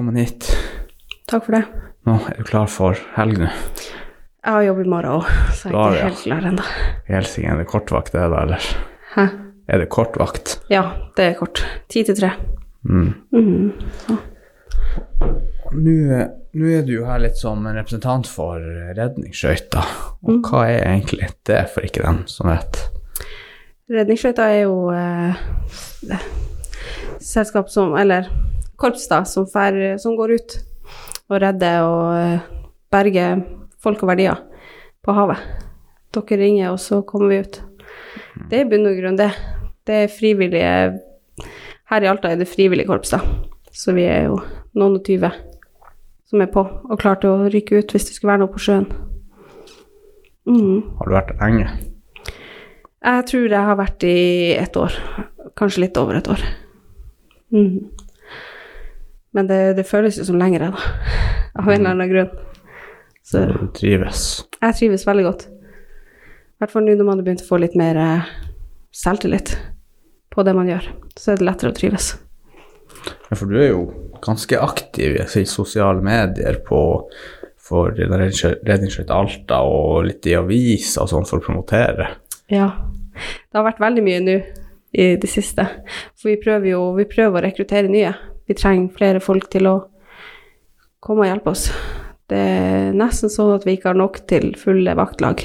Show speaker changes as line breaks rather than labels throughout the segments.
velkommen hit.
Takk for det.
Nå er du klar for helg nå?
Jeg har jobb i morgen òg, så jeg er ikke helt klar ennå.
Helsing, er det kortvakt det da, eller?
Hæ?
Er det kortvakt?
Ja, det er kort. Ti til tre.
Mm.
Mhm.
Nå nå er du jo her litt som en representant for redningsskøyta. Og hva er egentlig det, for ikke dem som vet?
Redningsskøyta er jo eh, selskap som Eller korps, da, som, fer, som går ut og redder og eh, berger folk og verdier på havet. Dere ringer, og så kommer vi ut. Det er i bunn og grunn det. Det er frivillige Her i Alta er det frivillig korps, da. Så vi er jo noen og tyve som er på og klar til å rykke ut hvis det skulle være noe på sjøen. Mm.
Har du vært der lenge?
Jeg tror jeg har vært i et år. Kanskje litt over et år. Mhm. Men det, det føles jo som lengre, da. Av en eller annen grunn. Så
Du trives?
jeg trives veldig godt. I hvert fall nå når man har begynt å få litt mer eh, selvtillit på det man gjør. Så er det lettere å trives.
Ja, for du er jo ganske aktiv i sosiale medier på for Redningsskøyta Alta og litt i aviser og sånn for å promotere.
Ja. Det har vært veldig mye nå i det siste. For vi prøver jo vi prøver å rekruttere nye. Vi trenger flere folk til å komme og hjelpe oss. Det er nesten sånn at vi ikke har nok til fulle vaktlag.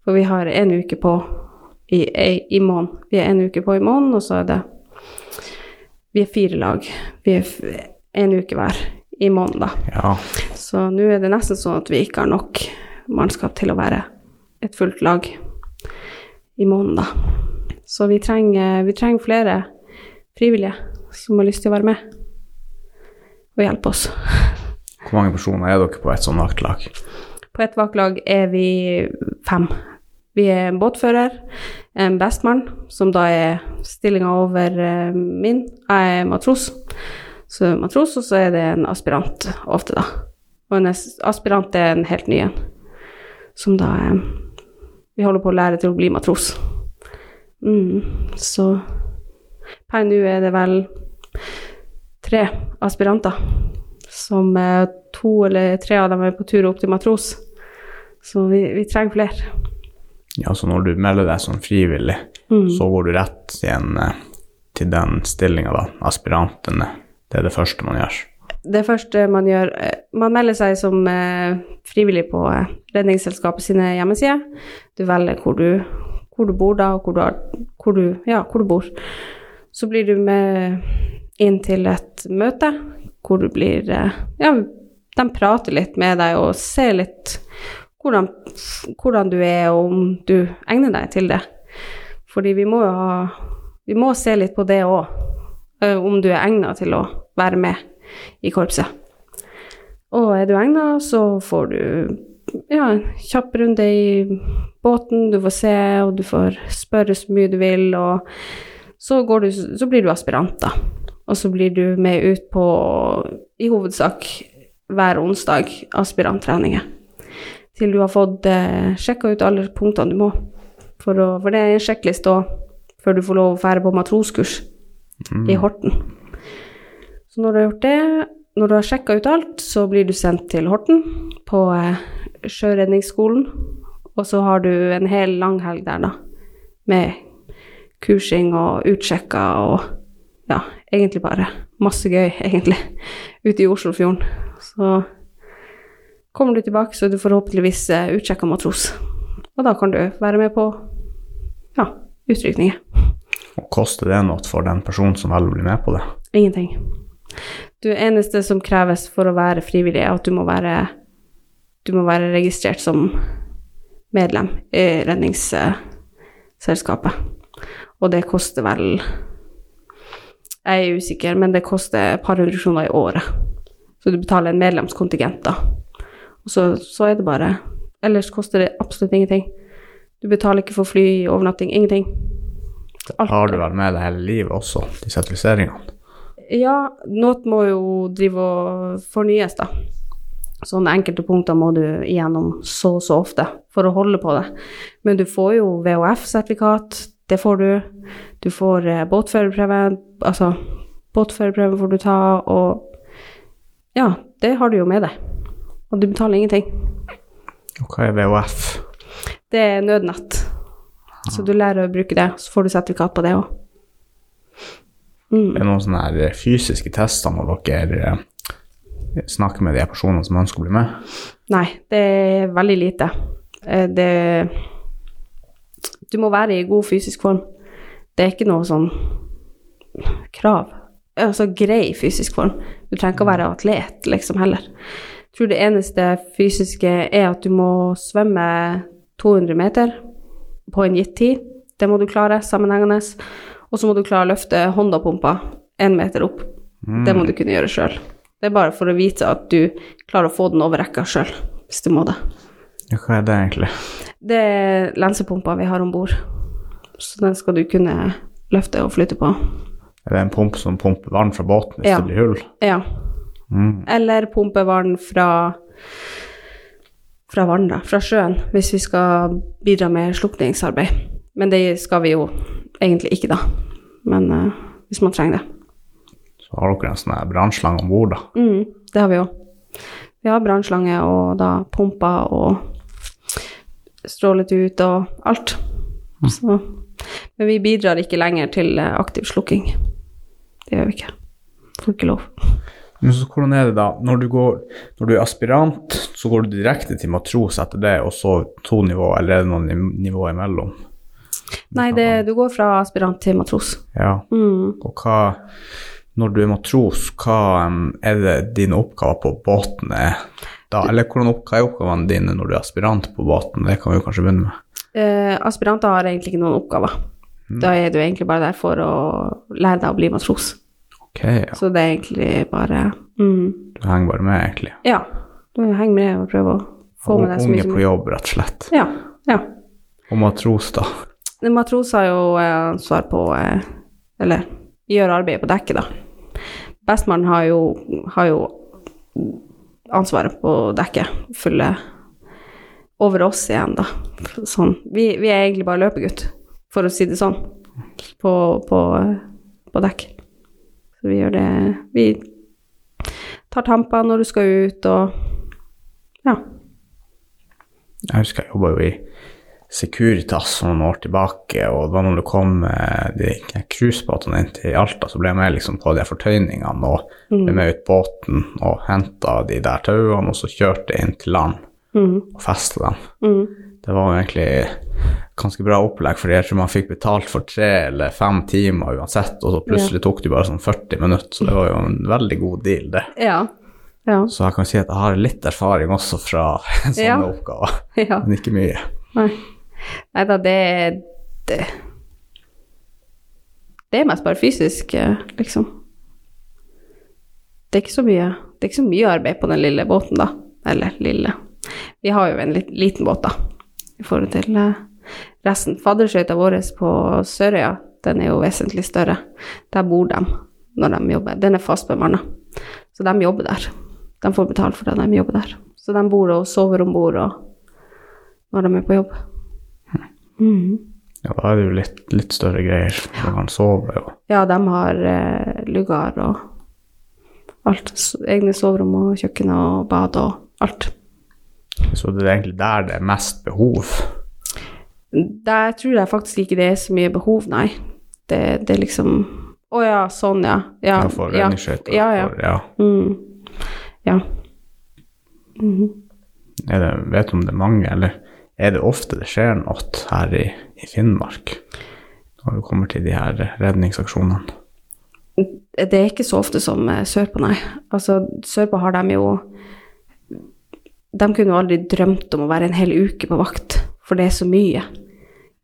For vi har en uke på i, i, i måneden. Vi er en uke på i måneden, og så er det Vi er fire lag. Vi er én en uke hver i måneden, da.
Ja,
Så nå er det nesten sånn at vi ikke har nok mannskap til å være et fullt lag i måneden, da. Så vi trenger, vi trenger flere frivillige som har lyst til å være med og hjelpe oss.
Hvor mange personer er dere på et sånt vaktlag?
På et vaktlag er vi fem. Vi er en båtfører, en bestmann, som da er stillinga over eh, min. Jeg er matros. Så matros, og så er det en aspirant ofte, da. Og en aspirant er en helt ny en, som da er, Vi holder på å lære til å bli matros. Mm, så per nå er det vel tre aspiranter som eh, to eller tre av dem er på tur opp til matros. Så vi, vi trenger flere.
Ja, så når du melder deg som frivillig,
Mm.
så går du rett igjen eh, til den stillinga, da, aspirantene. Det er det første man gjør.
Det første man gjør eh, Man melder seg som frivillig på Redningsselskapet sine hjemmesider. Du velger hvor du, hvor du bor da, og hvor du, har, hvor, du, ja, hvor du bor. Så blir du med inn til et møte hvor du blir eh, Ja, de prater litt med deg og ser litt hvordan, hvordan du er, og om du egner deg til det. Fordi vi må jo ha Vi må se litt på det òg, om du er egna til å være med i korpset. Og er du egna, så får du ja, en kjapp runde i båten, du får se, og du får spørre så mye du vil, og så, du, så blir du aspirant, da. Og så blir du med ut på, i hovedsak, hver onsdag, aspiranttreninger. Til du har fått eh, sjekka ut alle punktene du må. For, å, for det er en sjekkliste òg, før du får lov å fære på matroskurs i Horten. Så når du har gjort det, når du har sjekka ut alt, så blir du sendt til Horten på eh, Sjøredningsskolen. Og så har du en hel lang helg der, da, med kursing og utsjekker og ja, egentlig bare masse gøy, egentlig, ute i Oslofjorden. Så kommer du tilbake, så er du forhåpentligvis uh, utsjekka matros. Og da kan du være med på ja, utrykninger.
Og koster det noe for den personen som velger å bli med på det?
Ingenting. Det eneste som kreves for å være frivillig, er at du må være, du må være registrert som medlem i Redningsselskapet. Og det koster vel Jeg er usikker, men det koster et par hundre kroner i året. Så du betaler en medlemskontingent, da. Og så, så er det bare Ellers koster det absolutt ingenting. Du betaler ikke for fly, overnatting, ingenting. Alt
Har du vært med deg hele livet også, de sertifiseringene?
Ja, noe må jo drive og fornyes, da. Sånne enkelte punkter må du igjennom så og så ofte for å holde på det. Men du får jo VHF-sertifikat, det får du. Du får eh, båtførerprøve, altså båtførerprøve får du ta, og Ja, det har du jo med deg. Og du betaler ingenting.
Og hva er VHF?
Det er nødnett. Så du lærer å bruke det, så får du sertifikat på det òg.
Er det noen sånne her fysiske tester når dere eh, snakker med de personene som ønsker å bli med?
Nei, det er veldig lite. Det Det Du må være i god fysisk form. Det er ikke noe sånn krav. Altså grei fysisk form. Du trenger ikke å være atlet, liksom, heller. Jeg tror det eneste fysiske er at du må svømme 200 meter på en gitt tid. Det må du klare sammenhengende. Og så må du klare å løfte håndapumpa én meter opp. Det må du kunne gjøre sjøl. Det er bare for å vite at du klarer å få den over rekka sjøl, hvis du må det.
Hva er det egentlig?
Det er lensepumpa vi har om bord, så den skal du kunne løfte og flytte på.
Er det en pump som pumper vann fra båten hvis
Ja.
det blir hull?
Ja.
Mm.
Eller pumper vann fra fra vann, da, fra sjøen, hvis vi skal bidra med slukningsarbeid. Men det skal vi jo egentlig ikke, da. Men uh, hvis man trenger det.
Så har dere en sånn brannslange om bord, da.
Mm, det har vi jo. Vi har brannslange og da pumper og strålet ut og alt. Så, men vi bidrar ikke lenger til eh, aktiv slukking. Det gjør vi ikke. Får ikke lov.
Men så hvordan er det da, når du, går, når du er aspirant, så går du direkte til matros etter det, og så to nivåer, eller er det noen niv- nivåer imellom?
Nei, det, du går fra aspirant til matros.
Ja,
Mm.
og hva, når du er matros, hva er det dine oppgaver på båten er da? Eller hvordan opp, hva er oppgavene dine når du er aspirant på båten? Det kan vi jo kanskje begynne med.
Eh, aspiranter har egentlig ikke noen oppgaver. Da er du egentlig bare der for å lære deg å bli matros.
Okay, ja.
Så det er egentlig bare mm,
du henger bare med egentlig.
Ja. Du henger med og prøver å få med deg så
Unge
mye som
på jobb, rett og slett.
Ja. ja.
Og matros da.
Matros har jo eh, ansvar på eh, Eller gjør arbeidet på dekket, da. Bestmann har jo, har jo ansvaret på dekket. fulle over oss igjen, da. Sånn. Vi, vi er egentlig bare løpegutt, for å si det sånn, på, på, på dekk. Så vi gjør det Vi tar tamper når du skal ut, og ja.
Jeg husker jeg jobba jo i Securitas for noen år tilbake, og det var når det kom de cruisebåtene inn til Alta, så ble jeg med liksom på de fortøyningene og ble med ut båten og henta de der tauene, og så kjørte jeg inn til land
Mm.
og festa dem.
Mm.
Det var egentlig ganske bra opplegg, for jeg tror man fikk betalt for tre eller fem timer uansett, og så plutselig tok det bare sånn 40 minutter, så det var jo en veldig god deal, det.
Ja. Ja.
Så jeg kan si at jeg har litt erfaring også fra sånne
Ja.
oppgaver, men ikke mye.
Nei. Nei da, det, det Det er mest bare fysisk, eh, liksom. Det er ikke så mye Det er ikke så mye arbeid på den lille båten, da. Eller lille. Vi har jo en liten båt, da, i forhold til eh, resten. Fadderskøyta vår på Sørøya, den er jo vesentlig større. Der bor de når de jobber. Den er fast bemanna, så de jobber der. De får betalt for det, de jobber der. Så de bor og sover om bord når de er på jobb. Mhm.
Ja, da er det jo litt, litt større greier. Man kan sove og
Ja, de har eh, lugar og alt. Egne soverom og kjøkken og bad og alt.
Så det er egentlig der det er mest behov.
Der tror jeg faktisk ikke det er så mye behov, nei. Det, det er liksom Å ja, sånn, ja. Ja.
Ja, for
ja.
redningsskøyter.
Ja, ja.
for- ja.
Mm. ja. Mhm.
Er det, vet du om det er mange, eller er det ofte det skjer noe her i, i Finnmark når det kommer til de her redningsaksjonene?
Det er ikke så ofte som eh, sørpå, nei. Altså, sørpå har de jo De kunne jo aldri drømt om å være en hel uke på vakt, for det er så mye.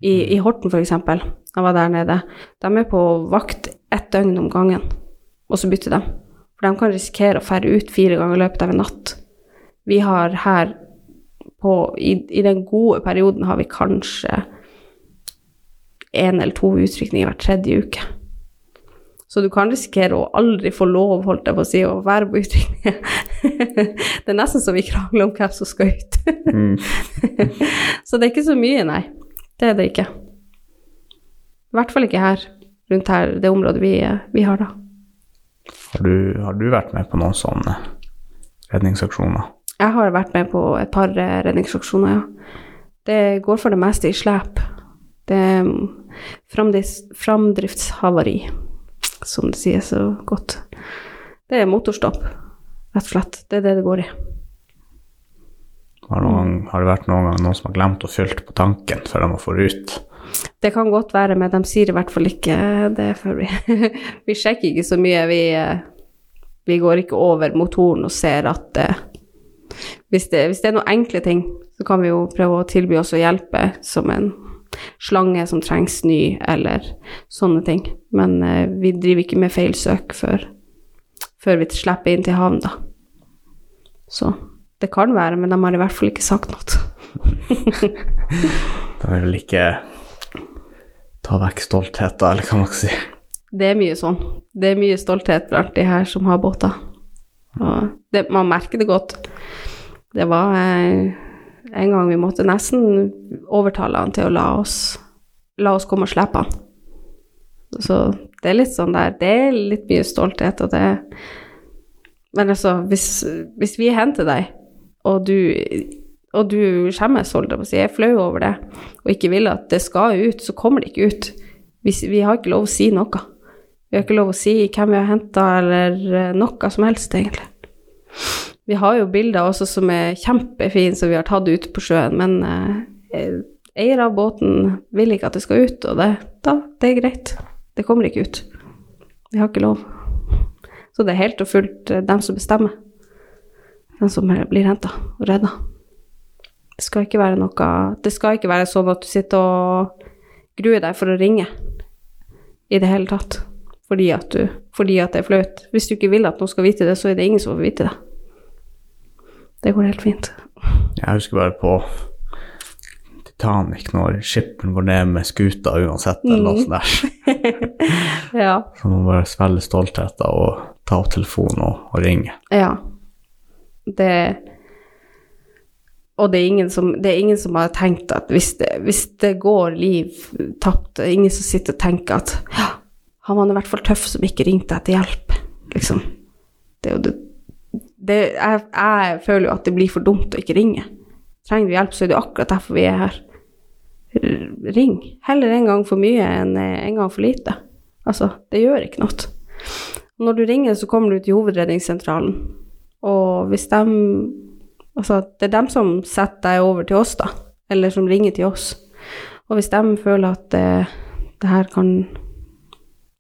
I, i Horten, eksempel, jeg var der nede, de er på vakt ett døgn om gangen, og så bytter de. For de kan risikere å ferde ut fire ganger i løpet av en natt. Vi har her på I, i den gode perioden har vi kanskje én eller to utrykninger hver tredje uke. Så du kan risikere å aldri få lov, holdt jeg på å si, å være på utrykning. det er nesten så vi krangler om hvem som skal ut.
Mm.
så det er ikke så mye, nei. Det er det ikke. I hvert fall ikke her, rundt her, det området vi, vi har da.
Har, du, har du vært med på noen sånne redningsaksjoner?
Jeg har vært med på et par eh, redningsaksjoner, ja. Det går for det meste i slep. Det er mm, framdriftshavari, som det sies så godt. Det er motorstopp, rett og slett. Det er det det går i.
Har, noen, har det vært noen gang noen som har glemt å fylle på tanken før de må få ut?
Det kan godt være, men de sier i hvert fall ikke det før vi Vi sjekker ikke så mye. Vi, eh, vi går ikke over motoren og ser at eh, hvis det, hvis det er noen enkle ting, så kan vi jo prøve å tilby oss å hjelpe som en slange som trengs ny, eller sånne ting. Men eh, vi driver ikke med feilsøk før, før vi slipper inn til havn, da. Så det kan være, men de har i hvert fall ikke sagt noe.
de vil vel ikke ta vekk stoltheten, eller hva man skal si.
Det er mye sånn. Det er mye stolthet blant de her som har båter. Det, man merker det godt. Det var eh, en gang vi måtte nesten overtale han til å la oss, la oss komme og slippe han. Så det er litt sånn der Det er litt mye stolthet, og det Men altså, hvis, hvis vi henter deg, og du og du skjemmes, holdt jeg på å si, er flau over det, og ikke vil at det skal ut, så kommer det ikke ut. Vi, vi har ikke lov å si noe. Vi har ikke lov å si hvem vi har henta, eller eh, noe som helst, egentlig. Vi har jo bilder også som er kjempefine, som vi har tatt ut på sjøen, men eh, eier av båten vil ikke at det skal ut, og det, da, det er greit. Det kommer ikke ut. Vi har ikke lov. Så det er helt og fullt eh, dem som bestemmer. Den som blir henta og redda. Det skal ikke være noe Det skal ikke være sånn at du sitter og gruer deg for å ringe i det hele tatt. Fordi at, du, fordi at det er flaut. Hvis du ikke vil at noen skal vite det, så er det ingen som får vite det. Det går helt fint.
Jeg husker bare på Titanic, når skipperen går ned med skuta uansett, eller noe sånt der.
Ja.
Så man bare svelger stoltheten og ta opp telefonen og, og ringe.
Ja. Det Og det er ingen som, det er ingen som har tenkt at hvis det, hvis det går liv tapt, det er ingen som sitter og tenker at ja, han var i hvert fall tøff som ikke ringte etter hjelp, liksom. Det er jo det, det jeg, jeg føler jo at det blir for dumt å ikke ringe. Trenger du hjelp, så er det akkurat derfor vi er her. Ring. Heller en gang for mye enn en gang for lite. Altså, det gjør ikke noe. Når du ringer, så kommer du til hovedredningssentralen, og hvis de Altså, det er dem som setter deg over til oss, da, eller som ringer til oss. Og hvis de føler at eh, det her kan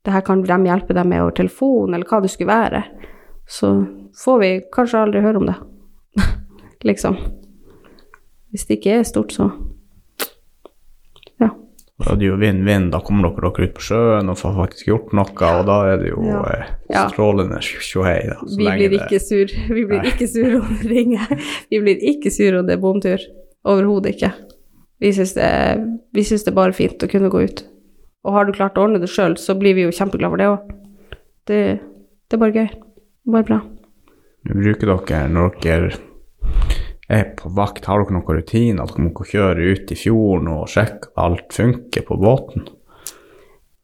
det her kan de hjelpe deg med over telefon, eller hva det skulle være, så får vi kanskje aldri høre om det. liksom. Hvis det ikke er stort, så ja.
Da er det jo vinn-vinn. Da kommer dere, dere ut på sjøen og får faktisk gjort noe, og da er det jo
Ja.
eh, strålende tjohei.
Vi blir
det-
ikke sur. Vi blir
Nei.
ikke sur om det ringer. Vi blir ikke sur om det er bomtur. Overhodet ikke. Vi syns det, vi syns det er bare fint å kunne gå ut. Og har du klart å ordne det sjøl, så blir vi jo kjempeglade for det òg. Det, det er bare gøy. Bare bra.
Bruker dere, når dere er på vakt, har dere noen rutiner? At Dere må kjøre ut i fjorden og sjekke at alt funker på båten?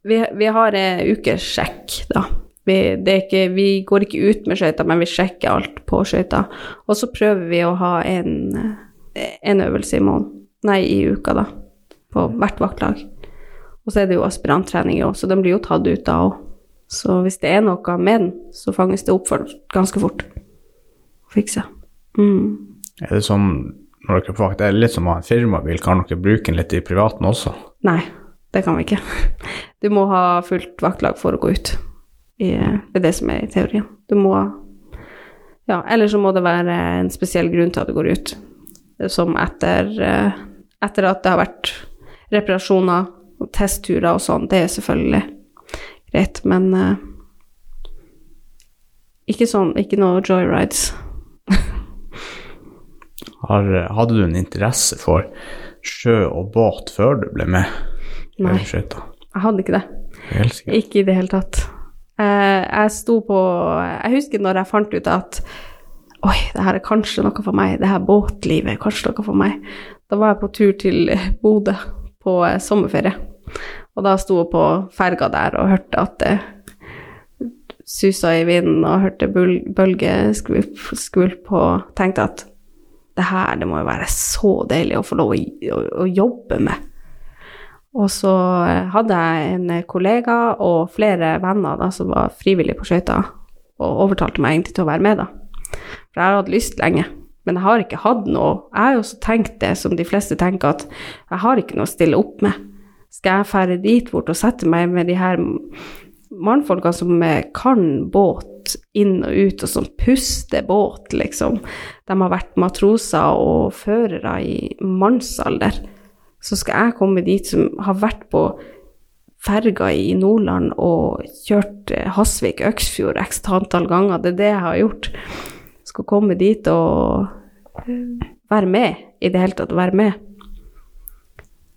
Vi, vi har en ukesjekk, da. Vi, ikke, vi går ikke ut med skøyta, men vi sjekker alt på skøyta. Og så prøver vi å ha en, en øvelse i måneden, nei, i uka, da. På hvert vaktlag. Og så er det jo aspiranttrening òg, så den blir jo tatt ut da òg. Så hvis det er noe med den, så fanges det opp for ganske fort. Fikse. Mm.
Er det sånn når dere er på vakt, det er litt som å ha en firmabil, kan dere bruke den litt i privaten også?
Nei, det kan vi ikke. Du må ha fullt vaktlag for å gå ut. I, det er det som er i teorien. Du må Ja, eller så må det være en spesiell grunn til at du går ut. Som etter, eh, etter at det har vært reparasjoner og testturer og sånn. Det er selvfølgelig greit, men eh, ikke sånn Ikke noe joyrides.
Har, hadde du en interesse for sjø og båt før du ble med?
Nei. Jeg hadde ikke det. Ikke i det hele tatt. Eh, jeg sto på Jeg husker når jeg fant ut at Oi, det her er kanskje noe for meg. Det her båtlivet er kanskje noe for meg. Da var jeg på tur til Bodø på eh, sommerferie. Og da sto jeg på ferga der og hørte at det susa i vinden og hørte bølgeskvulp skvulp og tenkte at det her, det må jo være så deilig å få lov å, å, å jobbe med. Og så eh, hadde jeg en kollega og flere venner da, som var frivillige på skøyter, og overtalte meg egentlig til å være med, da. For jeg har hatt lyst lenge, men jeg har ikke hatt noe. Jeg har jo også tenkt det som de fleste tenker, at jeg har ikke noe å stille opp med. Skal jeg fære dit bort og sette meg med de her mannfolkene som eh, kan båt inn og ut, og som puster båt, liksom. De har vært matroser og førere i mannsalder. Så skal jeg komme dit som har vært på ferga i Nordland og kjørt eh, Hasvik-Øksfjord x antall ganger. Det er det jeg har gjort. Skal komme dit og eh, være med, i det hele tatt være med.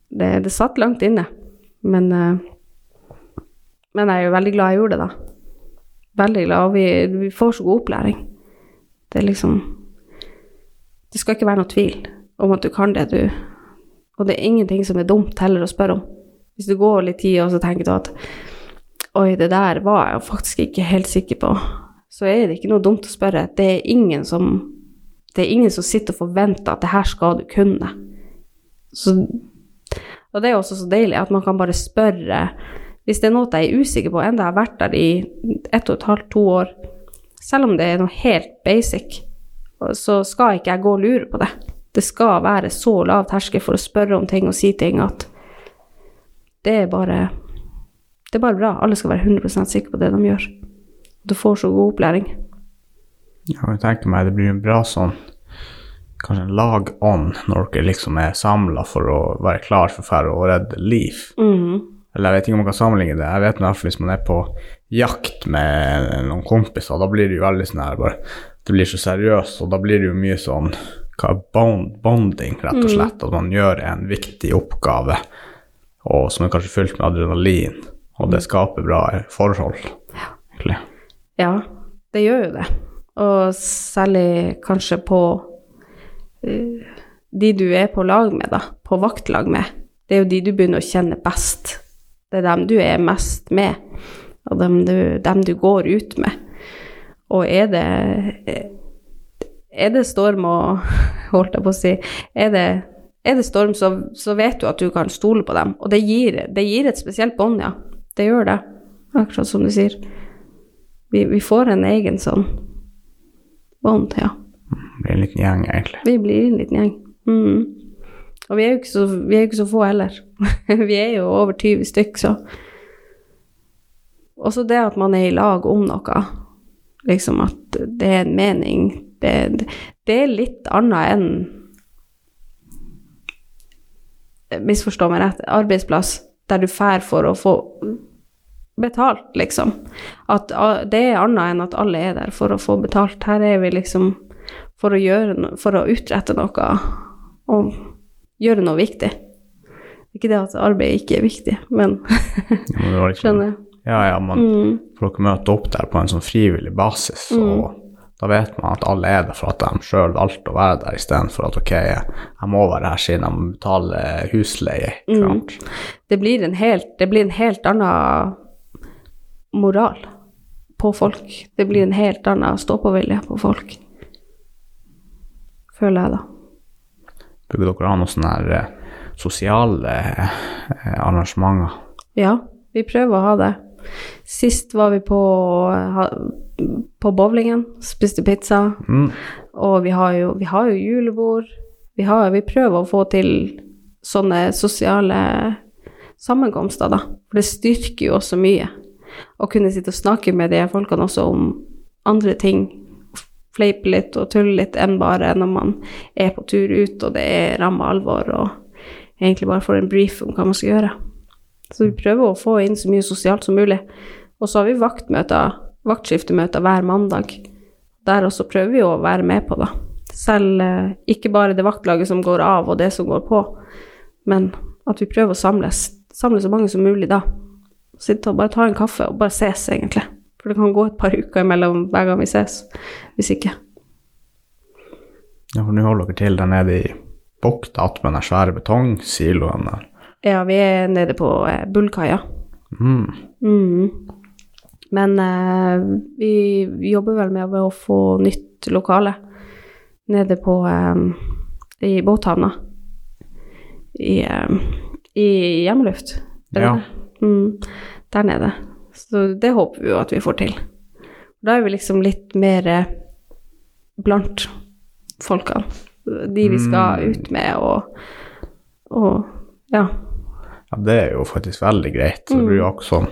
Det, det satt langt inne, men eh, Men jeg er jo veldig glad jeg gjorde det, da. Veldig glad, og vi, vi får så god opplæring. Det er liksom Det skal ikke være noe tvil om at du kan det du Og det er ingenting som er dumt heller å spørre om. Hvis du går litt tid og så tenker du at Oi, det der var jeg faktisk ikke helt sikker på. Så er det ikke noe dumt å spørre. Det er ingen som det er ingen som sitter og forventer at det her skal du kunne. Så, og det er også så deilig at man kan bare spørre hvis det er noe jeg er usikker på, enda jeg har vært der i ett og et halvt, to år, selv om det er noe helt basic, så skal ikke jeg gå og lure på det. Det skal være så lav terskel for å spørre om ting og si ting at det er bare det er bare bra. Alle skal være 100 sikre på det de gjør. Du får så god opplæring.
Ja, jeg tenker meg det blir en bra sånn Kanskje en lagånd når dere liksom er samla for å være klar for å redde liv.
Mhm.
Eller jeg vet ikke om man kan sammenligne det. Jeg vet i hvert fall hvis man er på jakt med noen kompiser, da blir det jo veldig sånn her bare Det blir så seriøst, og da blir det jo mye sånn hva bond, bonding, rett og slett. At man gjør en viktig oppgave, og som er kanskje fylt med adrenalin, og det skaper bra forhold, egentlig.
Ja, det gjør jo det. Og særlig kanskje på uh, de du er på lag med, da, på vaktlag med. Det er jo de du begynner å kjenne best. Det er dem du er mest med, og dem du, dem du går ut med. Og er det Er det storm og Holdt jeg på å si Er det, er det storm, så, så vet du at du kan stole på dem. Og det gir, det gir et spesielt bånd, ja. Det gjør det. Akkurat som du sier. Vi, vi får en egen sånn bånd, ja.
Det blir en liten gjeng, egentlig.
Vi blir en liten gjeng. Mm. Og vi er jo ikke så, jo ikke så få heller. vi er jo over 20 stykk, så Også det at man er i lag om noe, liksom at det er en mening, det, det er litt annet enn Misforstå meg rett, arbeidsplass der du fær for å få betalt, liksom. At det er annet enn at alle er der for å få betalt. Her er vi liksom for å gjøre for å utrette noe og gjøre noe viktig. Ikke det at arbeid ikke er viktig, men
Ja, liksom,
skjønner jeg.
Ja, ja, man
Mm,
får dere møte opp der på en sånn frivillig basis, og da vet man at alle er der for at de sjøl valgte å være der, istedenfor at ok, jeg, jeg må være her siden jeg må betale husleie.
Mm. det, blir en helt, det blir en helt annen moral på folk. Det blir en helt annen stå-på-vilje på folk. Føler jeg, da.
Burde dere ha noen sånne eh, sosiale eh, arrangementer?
Ja, vi prøver å ha det. Sist var vi på, på bowlingen, spiste pizza.
Mm.
Og vi har jo, vi har jo julebord. Vi, har, vi prøver å få til sånne sosiale sammenkomster, da. For det styrker jo også mye. Å kunne sitte og snakke med de folkene også om andre ting. Fleipe litt og tulle litt enn bare når man er på tur ut, og det er ramma alvor, og egentlig bare får en brief om hva man skal gjøre. Så vi prøver å få inn så mye sosialt som mulig. Og så har vi vaktmøter, vaktskiftemøter hver mandag. Der også prøver vi å være med på, da. Selv eh, ikke bare det vaktlaget som går av, og det som går på, men at vi prøver å samles, samle så mange som mulig da. Sitte og bare ta en kaffe og bare ses, egentlig. For det kan gå et par uker imellom hver gang vi ses, hvis ikke.
Ja, for nå holder dere til der nede i bukta attmed den svære betongsiloen der.
Ja, vi er nede på eh, Bullkaia.
Mm.
Mm. Men eh, vi, vi jobber vel med å få nytt lokale nede på eh, i båthavna. I, eh, i hjemmeluft. Er
Ja.
Mm, der nede. Så det håper vi jo at vi får til. Da er vi liksom litt mer blant folka. De vi skal
Mm.
ut med og, og ja.
Ja, det er jo faktisk veldig greit. Det blir jo også sånn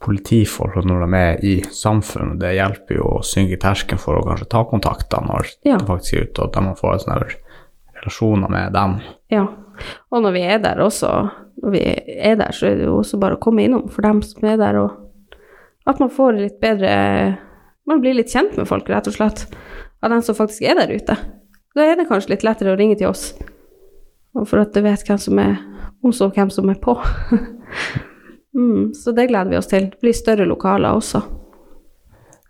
politifolk når de er i samfunnet. Det hjelper jo å synke terskelen for å kanskje ta kontakter når
Ja.
de faktisk er ute, og at de får sånne relasjoner med dem.
Ja. Og når vi er der også, når vi er der, så er det jo også bare å komme innom for dem som er der, og at man får litt bedre Man blir litt kjent med folk, rett og slett, av dem som faktisk er der ute. Da er det kanskje litt lettere å ringe til oss, for at du vet hvem som er hos og hvem som er på. mm, så det gleder vi oss til. Det blir større lokaler også.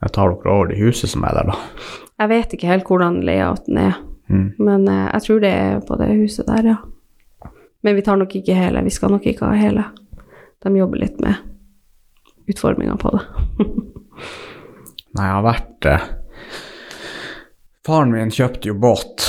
Jeg tar dere over det huset som er der, da.
Jeg vet ikke helt hvordan layouten er,
Mm.
men eh, jeg tror det er på det huset der, ja. Men vi tar nok ikke hele, vi skal nok ikke ha hele. De jobber litt med utforminga på det.
Nei, jeg har vært eh, Faren min kjøpte jo båt,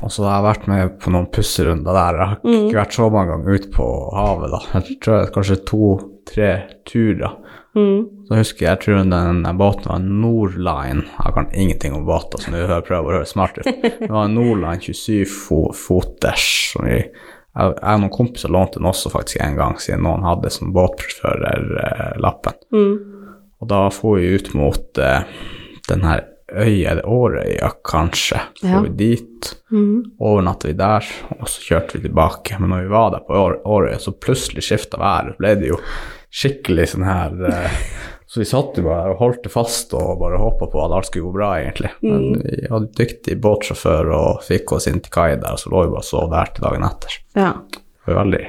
og så har jeg vært med på noen pusserunder der. Jeg har ikke vært så mange ganger ute på havet, da. Jeg tror jeg kanskje to-tre turer.
Mm.
Så husker jeg, jeg tror den, båten var en Nordline. Jeg kan ingenting om båter, så nå prøver jeg å høre smart ut. Det var en Nordline 27 fo foters. Som vi, jeg, har noen kompiser lånte den også faktisk en gang, siden noen hadde som båtførerlappen.
Mm.
Og da får vi ut mot eh, den her øya, eller Årøya kanskje. Så
Ja.
vi dit,
Mm.
overnatta vi der, og så kjørte vi tilbake. Men når vi var der på Årøya, så plutselig skifta været. ble det jo skikkelig sånn her eh, Så vi satt jo bare og holdt det fast og bare håpa på at alt skulle gå bra, egentlig. Men vi hadde dyktig båtsjåfør og fikk oss inn til kai der, og så lå vi bare og sov der til dagen etter.
Ja.
Det var en veldig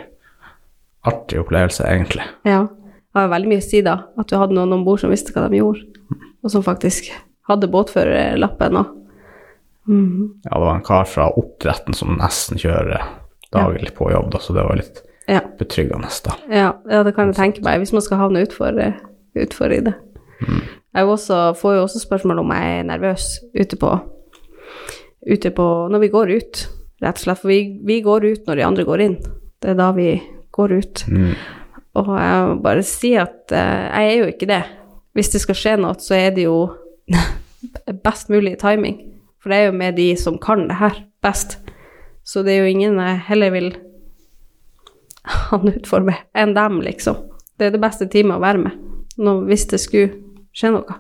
artig opplevelse, egentlig.
ja. Det var veldig mye å si, da, at du hadde noen om bord som visste hva de gjorde, og som faktisk hadde båtførerlappen òg. mm.
Ja, det var en kar fra oppdretten som nesten kjører daglig på jobb, da, så det var litt
ja.
betryggende, da.
Ja, ja, det kan jeg tenke meg, hvis man skal havne utfor, eh, utfor i det. Jeg også, får jo også spørsmål om jeg er nervøs ute på, ute på Når vi går ut, rett og slett. For vi, vi går ut når de andre går inn. Det er da vi går ut.
Mm.
Og jeg må bare si at uh, jeg er jo ikke det. Hvis det skal skje noe, så er det jo best mulig timing. For det er jo med de som kan det her best. Så det er jo ingen jeg heller vil han utfor med enn dem, liksom. Det er det beste teamet å være med, nå, hvis det skulle skje noe.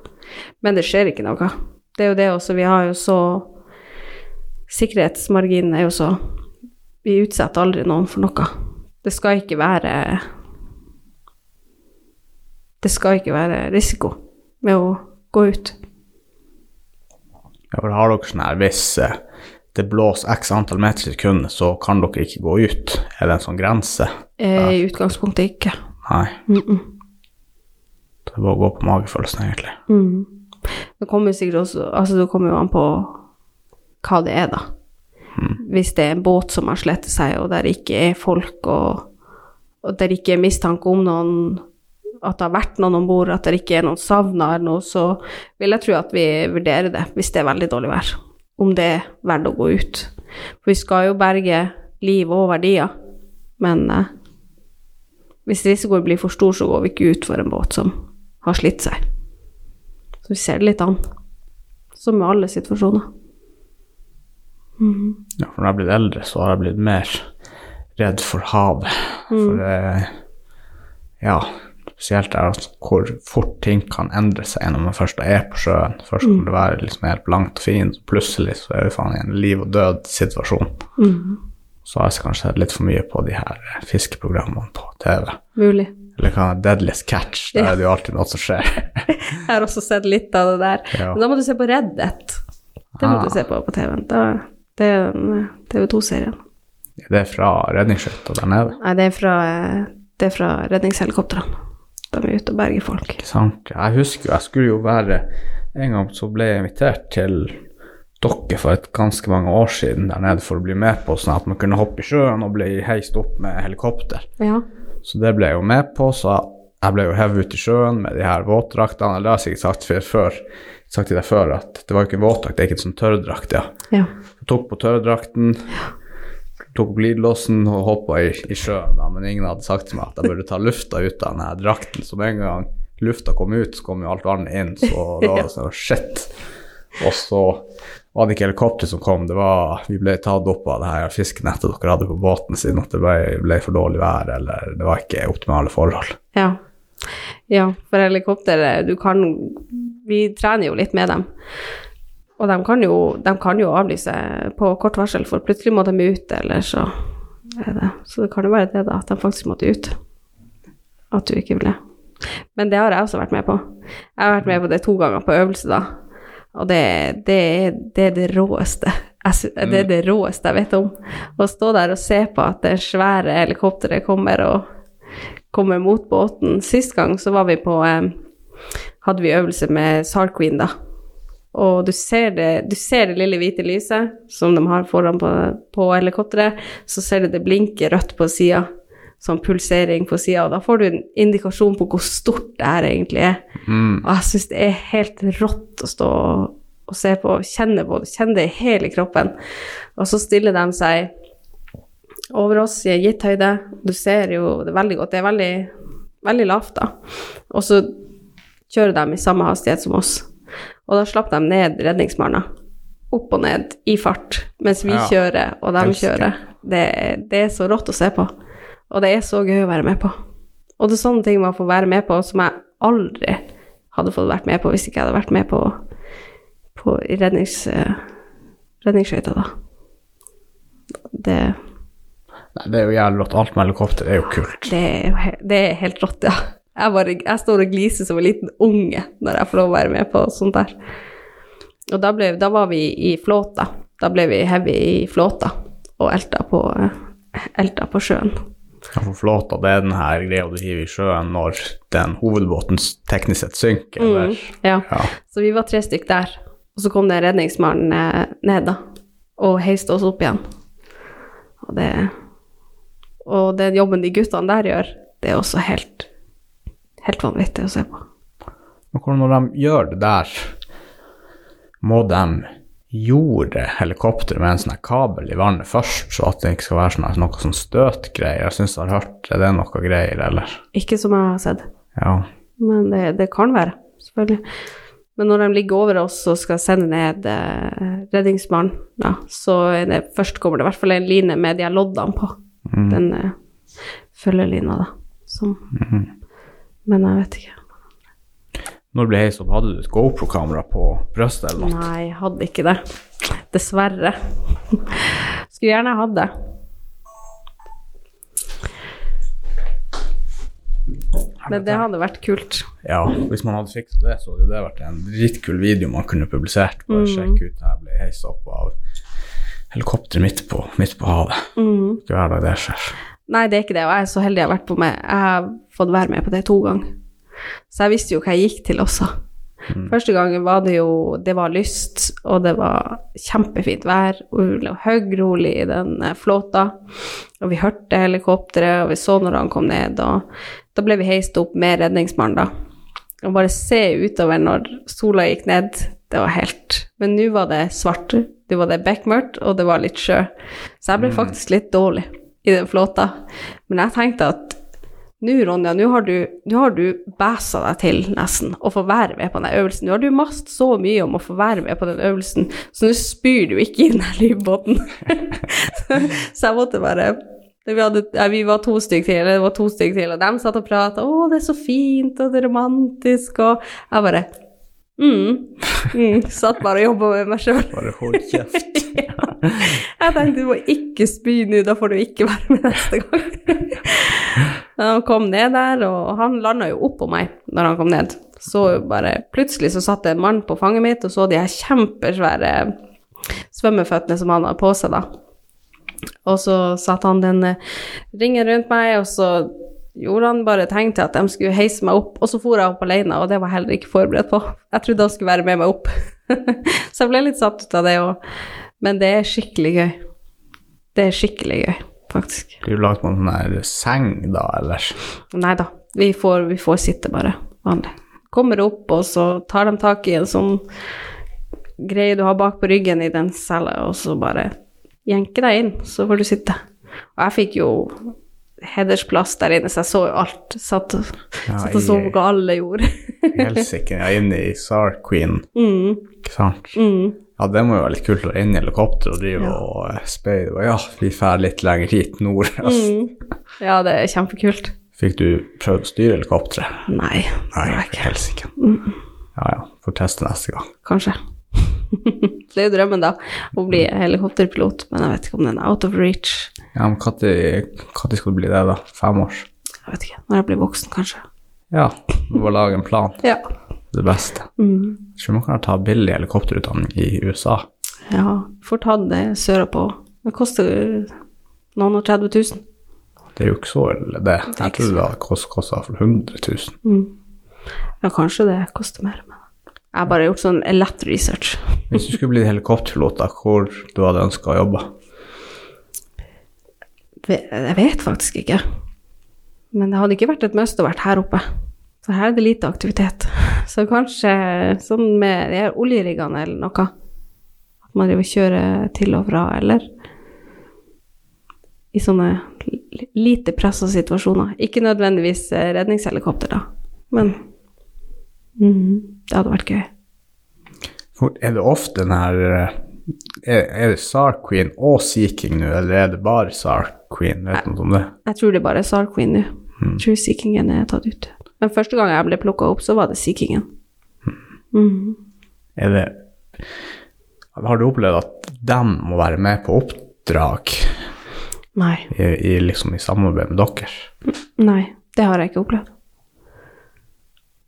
Men det skjer ikke noe. Det er jo det også, vi har jo så Sikkerhetsmarginen er jo så Vi utsetter aldri noen for noe. Det skal ikke være Det skal ikke være risiko med å gå ut.
Ja, for har dere sånn her hvis eh, det blåser x antall meter i sekundet, så kan dere ikke gå ut? Er det en sånn grense?
Eh, I utgangspunktet ikke.
Nei.
Mm -mm.
Det er bare å gå på magefølelsen, egentlig.
Mm. Det kommer sikkert også Altså, det kommer jo an på hva det er, da. Hvis det er en båt som har slettet seg, og der ikke er folk, og, og der ikke er mistanke om noen At det har vært noen om bord, at det ikke er noen savna eller noe, så vil jeg tro at vi vurderer det, hvis det er veldig dårlig vær. Om det er verdt å gå ut. For vi skal jo berge liv og verdier, men eh, hvis risikoen blir for stor, så går vi ikke ut for en båt som har slitt seg. Så vi ser det litt an. Som med alle situasjoner. Mhm.
Ja, for når jeg har blitt eldre, så har jeg blitt mer redd for havet. For det Ja, spesielt der altså, hvor fort ting kan endre seg når man først er på sjøen. Først kan det være liksom helt blankt og fint, og plutselig så er vi faen i en liv og død-situasjon.
Mhm.
Så har jeg kanskje sett litt for mye på de her fiskeprogrammene på TV.
Mulig.
Eller hva Deadliest Catch?
Da
er det jo alltid noe som skjer.
Jeg har også sett litt av det der.
Ja.
Men da må du se på Reddit. Det må
Ah.
du se på på TV-en. Det er den TV2-serien.
Det er fra redningsskøyta der nede.
Nei, det er fra, det er fra redningshelikoptrene. De er ute og berger folk.
Ikke sant? Jeg husker jo, jeg skulle jo være En gang så ble jeg invitert til dere for et ganske mange år siden der nede for å bli med på sånn at man kunne hoppe i sjøen og bli heist opp med helikopter.
Ja.
Så det ble jeg jo med på, så jeg ble jo hevet ut i sjøen med de her våtdraktene. eller Det har jeg sikkert sagt før, sagt til deg før, at det var jo ikke en våtdrakt, det er ikke en sånn tørrdrakt, ja.
Ja.
Jeg tok på tørrdrakten, tok på glidelåsen og hoppa i, i sjøen, da, men ingen hadde sagt til meg at jeg burde ta lufta ut av denne drakten. Så med en gang lufta kom ut, så kom jo alt vannet inn, så da var det sånn shit. Og så var det ikke helikopter som kom, det var Vi ble tatt opp av det her fiskenettet dere hadde på båten siden at det ble, ble for dårlig vær, eller det var ikke optimale forhold.
Ja. ja, for helikopter, du kan Vi trener jo litt med dem. Og de kan jo, de kan jo avlyse på kort varsel, for plutselig må de ut, eller så er det Så det kan jo være det, da, at de faktisk måtte ut. At du ikke ville. Men det har jeg også vært med på. Jeg har vært med på det to ganger på øvelse, da. Og det, det, er- det er det råeste. Jeg Det er det råeste jeg vet om. Å stå der og se på at det svære helikopteret kommer og kommer mot båten. Sist gang så var vi på eh, Hadde vi øvelse med SAR Queen, da. Og du ser det, du ser det lille hvite lyset som de har foran på, på helikopteret. Så ser du det blinker rødt på sida, sånn pulsering på sida. Og da får du en indikasjon på hvor stort det her egentlig er.
Mm.
Og jeg syns det er helt rått å stå og, og se på, kjenne på det, kjenne det i hele kroppen. Og så stiller de seg over oss i en gitt høyde. Du ser jo det veldig godt, det er veldig, veldig lavt, da. Og så kjører de i samme hastighet som oss. Og da slapp de ned redningsmarna Opp og ned i fart, mens vi
Ja.
kjører og de kjører. Det, det er så rått å se på. Og det er så gøy å være med på. Og det er sånne ting man får være med på som jeg aldri hadde fått vært med på hvis ikke jeg hadde vært med på, på i rednings, eh, redningsskøyta, da. Det,
Nei, det er jo jævlig rått. Alt med helikopter er jo kult.
det, er, jo det er helt rått, ja. Jeg, bare, jeg står og gliser som en liten unge når jeg får lov å være med på sånt der. Og da, ble, da var vi i flåta. Da ble vi heavy i flåta og elta på, eh, elta på sjøen.
Ja, for flåta, det er den her greia du hiver i sjøen når den hovedbåten teknisk sett synker, Mm,
Ja.
Ja.
Så vi var tre stykk der. Og så kom det en redningsmann eh, ned, da, og heiste oss opp igjen. Og det Og den jobben de guttene der gjør, det er også helt helt vanvittig å se på.
Men hvordan når de gjør det der, må de jorde helikopteret med en sånn kabel i vannet først, så at det ikke skal være sånn noe sånn støtgreier? Jeg syns jeg har hørt Er det noe greier, eller?
Ikke som jeg har sett,
Ja.
men det, det kan være, selvfølgelig. Men når de ligger over oss og skal sende ned eh, redningsmannen, ja, så det, først kommer det i hvert fall en line med de loddene på. Den eh, følgelina, da. Som, Men jeg vet ikke.
Når du ble heist opp, hadde du et GoPro-kamera på brystet eller noe?
Nei, jeg hadde ikke det. Dessverre. Skulle gjerne hatt det. Men det hadde vært kult.
Ja, hvis man hadde fiksa det, så hadde det vært en dritkul video man kunne publisert. Bare sjekk ut her ble heist opp av helikopter midt på, midt på havet. Mm. hver dag det skjer.
Nei, det er ikke det, og jeg er så heldig jeg har vært på med Jeg har fått være med på det to ganger. Så jeg visste jo hva jeg gikk til også. Første gangen var det jo Det var lyst, og det var kjempefint vær. Og vi lå høyrolig i den eh, flåta, og vi hørte helikopteret, og vi så når han kom ned, og da ble vi heist opp med redningsmannen, da. Og bare se utover når sola gikk ned, det var helt Men nå var det svart. Det var det bekmørkt, og det var litt sjø. Så jeg ble faktisk litt dårlig i den flåta. Men jeg tenkte at nå, Ronja, nå har du, du bæsa deg til nesten å få være med på den øvelsen. Nå har du mast så mye om å få være med på den øvelsen, så nå spyr du ikke i den livbåten. så jeg måtte bare vi, hadde, vi var to stykk til, det var to stykk til, og de satt og prata 'Å, det er så fint, og det er romantisk', og jeg bare mm, mm, Satt bare og jobba med meg sjøl.
Bare hold kjeft.
Jeg tenkte du må ikke spy nå, da får du ikke være med neste gang. Han kom ned der, og han landa jo oppå meg når han kom ned. Så bare plutselig så satt det en mann på fanget mitt og så de her kjempesvære svømmeføttene som han hadde på seg, da. Og så satte han den eh, ringen rundt meg, og så gjorde han bare til at de skulle heise meg opp, og så for jeg opp alene, og det var jeg heller ikke forberedt på. Jeg trodde han skulle være med meg opp. så jeg ble litt satt ut av det òg. Men det er skikkelig gøy. Det er skikkelig gøy, faktisk.
Blir du lagt på en sånn seng da, eller?
Nei da, Vi får, vi får sitte bare vanlig. Kommer opp, og så tar de tak i en sånn greie du har bak på ryggen i den cella, og så bare jenker deg inn, så får du sitte. Og jeg fikk jo hedersplass der inne, så jeg så jo alt. Satt,
Ja,
satt og så hva alle gjorde.
Helsike, jeg er inne i SAR Queen,
mm,
ikke sant?
mm.
Ja, det må jo være litt kult å være inne i helikopteret og drive
Ja.
og eh, speide. Og ja, vi drar litt lenger hit nord. Altså,
Mm. Ja, det er kjempekult.
Fikk du prøvd å styre helikopteret?
Nei,
Nei, for helsike.
Mm,
Ja ja, får teste neste gang.
kanskje. det er jo drømmen, da, å bli helikopterpilot, men jeg vet ikke om den er out of reach.
Ja, men når skal du bli det, da? Fem år?
Jeg vet ikke. Når jeg blir voksen, kanskje.
Ja, må lage en plan.
Ja.
Det beste.
Mm.
Tror man kan ta billig helikopterutdanning i USA.
Ja, får ta det sørpå. Det koster noen og 30 000.
Det er jo ikke så ille, det.
er
Jeg
tror
trodde det hadde kost- kosta for 100 000.
Mm. Ja, kanskje det koster mer, men jeg har bare gjort sånn lett research.
Hvis du skulle bli helikopterpilot, hvor du hadde ønska å jobbe?
Jeg vet faktisk ikke. Men det hadde ikke vært et must å vært her oppe. For her er det lite aktivitet. Så kanskje sånn med de oljeriggene eller noe. At man driver og kjører til og fra, eller i sånne lite pressa situasjoner. Ikke nødvendigvis eh, redningshelikopter, da, men mm, det hadde vært gøy.
Er det ofte den her eh, Er, er det SAR Queen og Sea King nå, eller er det bare SAR Queen? Vet du noe om det?
Jeg tror det er bare SAR Queen nå. Jeg tror Sea Kingen er tatt ut. Men første gang jeg ble plukka opp, så var det Sea Kingen. Mm.
Er det Har du opplevd at dem må være med på oppdrag
Nei.
i, i, liksom, i samarbeid med dere?
Nei, det har jeg ikke opplevd.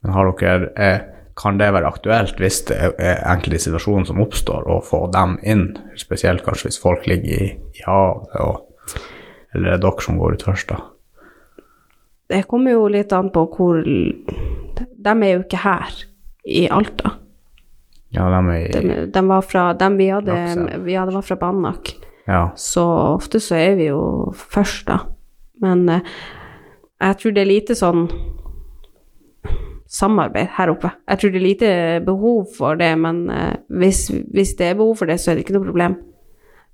Men har dere eh, Kan det være aktuelt hvis det er er enkelte situasjoner som oppstår, å få dem inn? Spesielt kanskje hvis folk ligger i, i havet, og, eller er det dere som går ut først, da?
Det kommer jo litt an på hvor De er jo ikke her i Alta.
Ja, de er i
De, de var fra de vi hadde, Ja, det var fra Banak.
Ja.
Så ofte så er vi jo først, da. Men eh, jeg tror det er lite sånn samarbeid her oppe. Jeg tror det er lite behov for det, men eh, hvis, hvis det er behov for det, så er det ikke noe problem.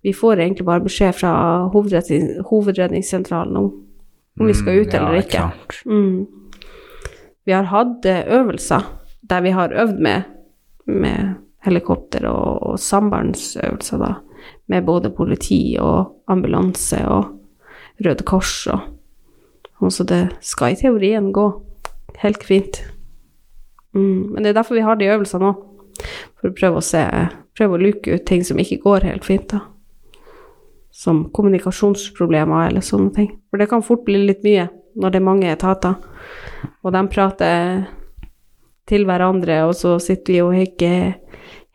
Vi får egentlig bare beskjed fra hovedredning, hovedredningssentralen om, om vi skal ut
Mm, ja,
eller ikke. Mm. Vi har hatt eh, øvelser der vi har øvd med, med helikopter og, og sambandsøvelser, da, med både politi og ambulanse og Røde Kors og, og Så det skal i teorien gå helt fint. Mm. Men det er derfor vi har de øvelsene òg, for å prøve å se Prøve å luke ut ting som ikke går helt fint, da. Som kommunikasjonsproblemer eller sånne ting. For det kan fort bli litt mye når det er mange etater, og de prater til hverandre, og så sitter vi er ikke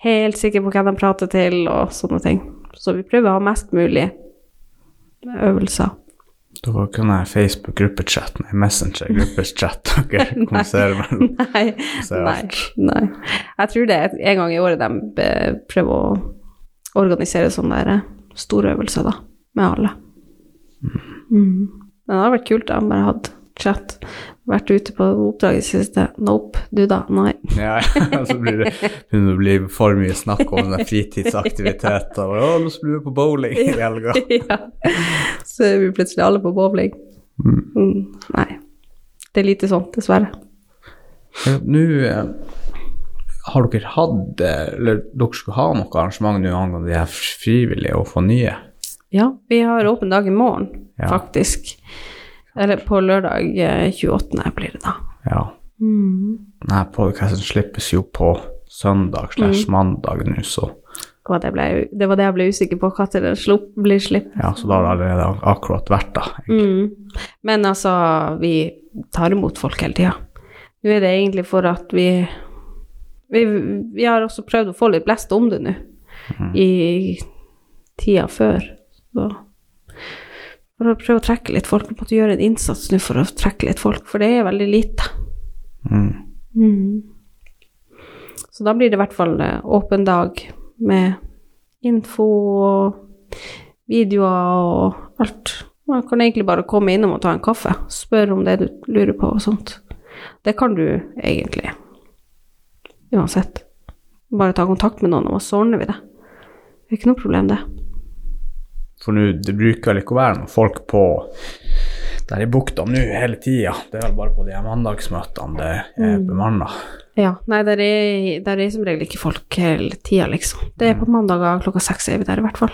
helt sikre på hvem de prater til, og sånne ting. Så vi prøver å ha mest mulig øvelser.
Dere kan sånn Facebook-gruppechat, nei, Messenger-gruppechat dere kommuniserer mellom.
Nei, nei, nei. Jeg tror det er en gang i året de prøver å organisere sånne der eh, store øvelser, da, med alle. Mm. Men det hadde vært kult, da. Bare hadde chat. Vært ute på oppdrag i det siste. Nope. Du, da? Nei.
Ja, så blir det, begynner det å bli for mye snakk om den fritidsaktiviteter. og, Å, nå skal vi på bowling i helga.
ja. Så er vi plutselig alle på bowling. Mm. Nei. Det er lite sånt, dessverre.
Ja, Nå eh, har dere hatt, eh, eller dere skulle ha noe arrangement nå angående de her frivillige og få nye?
Ja, vi har åpen dag i morgen,
Ja.
faktisk. Eller på lørdag eh, 28. blir det da.
Ja.
Mm.
Denne podkasten slippes jo på søndag slash mandag nå, så,
Og det, ble, det var det jeg ble usikker på, når slupp, blir slipp.
ja, så da har det allerede akkurat vært da.
Mm. Men altså, vi tar imot folk hele tida. Nå er det egentlig for at vi, vi Vi har også prøvd å få litt blest om det nå, i tida før. Så for å prøve å trekke litt folk. Vi måtte gjøre en innsats nå for å trekke litt folk, for det er veldig lite.
Mm.
Mm. Så da blir det i hvert fall eh, åpen dag med info og videoer og alt, Man kan egentlig bare komme innom og ta en kaffe, spørre om det du lurer på og sånt. Det kan du egentlig uansett. Bare ta kontakt med noen, og så ordner vi det. Det er ikke noe problem, det.
For nå, det bruker vel ikke å være noen folk på der i bukta nå hele tida. Det er vel bare på de mandagsmøtene det er
Mm.
bemanna.
Ja, nei, der er, der er som regel ikke folk hele tida, liksom. Det er på mandager klokka seks er vi der, i hvert fall.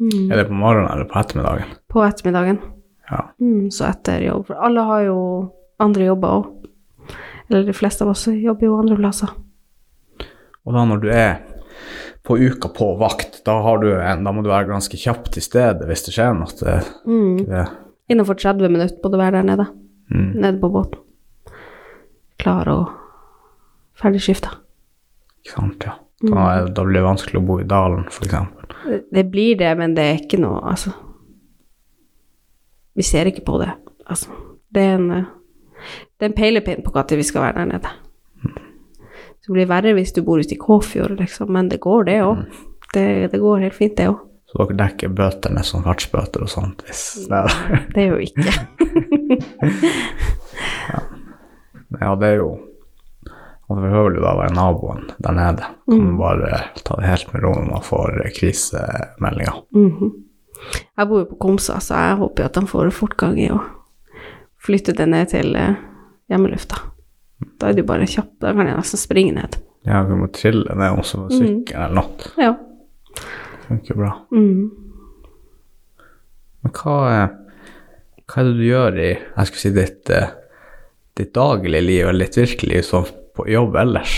Mm.
Er det på morgenen eller på ettermiddagen?
På ettermiddagen.
Ja.
Mm, så etter jobb. For alle har jo andre jobber òg. Eller de fleste av oss jobber jo andre plasser.
Og da når du er på uka på vakt, da, har du en, da må du være ganske kjapp til stede hvis det skjer noe. Det,
Mm.
det,
Innenfor 30 minutter må du være der nede.
mm.
Nede på båten. Klar og ferdig skifta.
Ikke sant, ja.
Mm.
Da, er, da blir det vanskelig å bo i dalen, f.eks.
Det- Det blir det, men det er ikke noe Altså Vi ser ikke på det. Altså, det er en Det er en peilepinn på når vi skal være der nede. Det blir verre hvis du bor ute i Kåfjord, liksom, men det går, det òg. Det, det går helt fint, det òg.
Så dere dekker bøtene som fartsbøter og sånt hvis det er
Det er jo ikke.
Ja, det er jo Og det behøver jo da være naboen der nede. Kan
Mm.
bare ta det helt med ro når man får krisemeldinger.
Mhm. Jeg bor jo på Komsa, så jeg håper jo at de får fortgang i å flytte det ned til eh, hjemmelufta. Da er det jo bare kjapt. Da kan jeg nesten springe ned.
Ja, vi må trille ned om med sykkel eller noe.
Ja.
Funker bra.
Mm.
Men hva, hva er det du gjør i jeg skulle si ditt, eh, ditt daglige liv, eller ditt virkelige sånn på jobb ellers?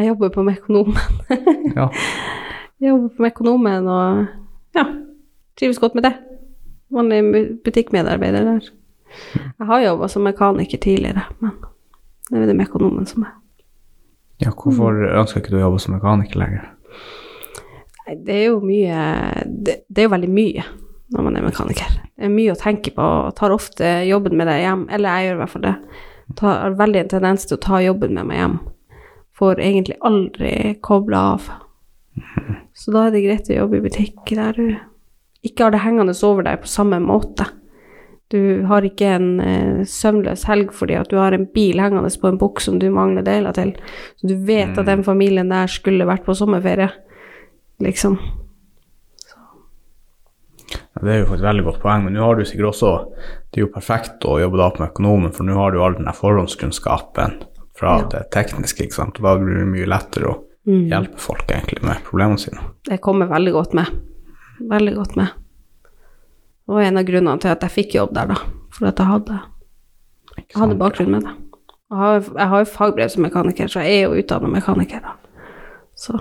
Jeg jobber på Mekonomen.
Ja.
Jeg jobber på Mekonomen og ja, trives godt med det. Vanlig butikkmedarbeider der. Jeg har jobba som mekaniker tidligere, men det er det Mekonomen som er.
ja, hvorfor ønsker ikke du å jobbe som mekaniker lenger?
Nei, det er jo mye det, det er jo veldig mye når man er mekaniker. Det er mye å tenke på, og tar ofte jobben med deg hjem. Eller jeg gjør i hvert fall det. Tar, har veldig en tendens til å ta jobben med meg hjem. Får egentlig aldri kobla av. Så da er det greit å jobbe i butikk der du ikke har det hengende over deg på samme måte. Du har ikke en eh, søvnløs helg fordi at du har en bil hengende på en bukk som du mangler deler til. Så du vet at den familien der skulle vært på sommerferie, liksom.
Ja, det er jo et veldig godt poeng, men nå har du sikkert også Det er jo perfekt å jobbe da på med økonomen, for nå har du all den forhåndskunnskapen fra
Ja.
det tekniske, ikke sant, og da blir det mye lettere å
Mm.
hjelpe folk egentlig med problemene sine.
Det kommer veldig godt med. Veldig godt med. Det var en av grunnene til at jeg fikk jobb der, da. For at jeg hadde, jeg hadde bakgrunn med det. Jeg har, jeg har jo fagbrev som mekaniker, så jeg er jo utdanna mekaniker, da. Så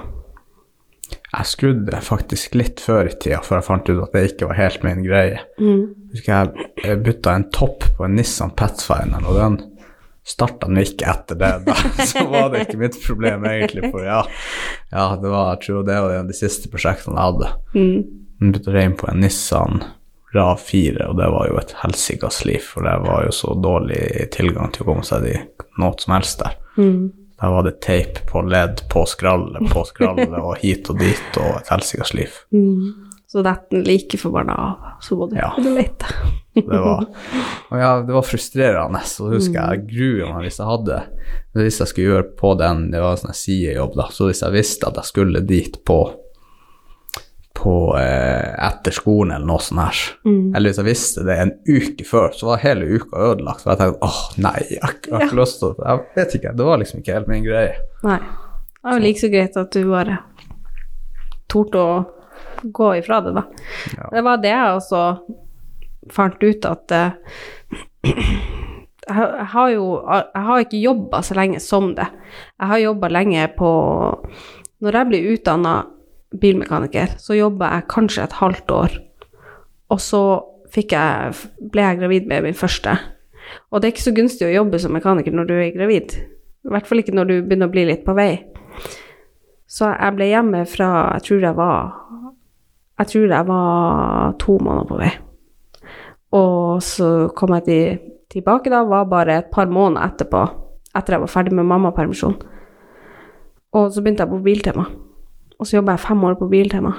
Jeg skrudde faktisk litt før i tida, før jeg fant ut at det ikke var helt min greie.
mm.
Husker jeg, jeg bytta en topp på en Nissan Pathfinder, og den starta den ikke etter det. Da. Så var det ikke mitt problem, egentlig, for ja, ja det var, jeg tror det var en av de siste prosjektene jeg hadde.
Mm.
Bytta rein på en Nissan RAV 4, og det var jo et helsikas liv, for det var jo så dårlig tilgang til å komme seg i noe som helst der.
Mm.
Der var det teip på ledd, på skrallet, på skrallet, og hit og dit, og et helsikas liv.
Mm. Så detten den like forbanna av. Så må du,
Ja.
lete. det.
Var, og ja, det var frustrerende. Så husker jeg grua meg hvis jeg hadde Hvis jeg skulle gjøre på den, det var en sånn sidejobb, da, så hvis jeg visste at jeg skulle dit på på eh, etter skolen eller noe sånt her,
Mm.
eller hvis jeg visste det en uke før, så var hele uka ødelagt. For jeg tenkte åh, nei, jeg har ikke- ikke lyst til det. Jeg vet ikke, det var liksom ikke helt min greie.
Nei. Det var jo like så greit at du bare torde å gå ifra det, da.
Ja.
Det var det jeg også fant ut at eh, jeg har jo Jeg har ikke jobba så lenge som det. Jeg har jobba lenge på Når jeg blir utdanna bilmekaniker, så jobba jeg kanskje et halvt år. Og så jeg, ble jeg gravid med min første. Og det er ikke så gunstig å jobbe som mekaniker når du er gravid. I hvert fall ikke når du begynner å bli litt på vei. Så jeg ble hjemme fra Jeg tror jeg var Jeg tror jeg var to måneder på vei. Og så kom jeg til, tilbake da, var bare et par måneder etterpå, etter jeg var ferdig med mammapermisjon. Og så begynte jeg på Biltema. Og så jobba jeg fem år på Biltema.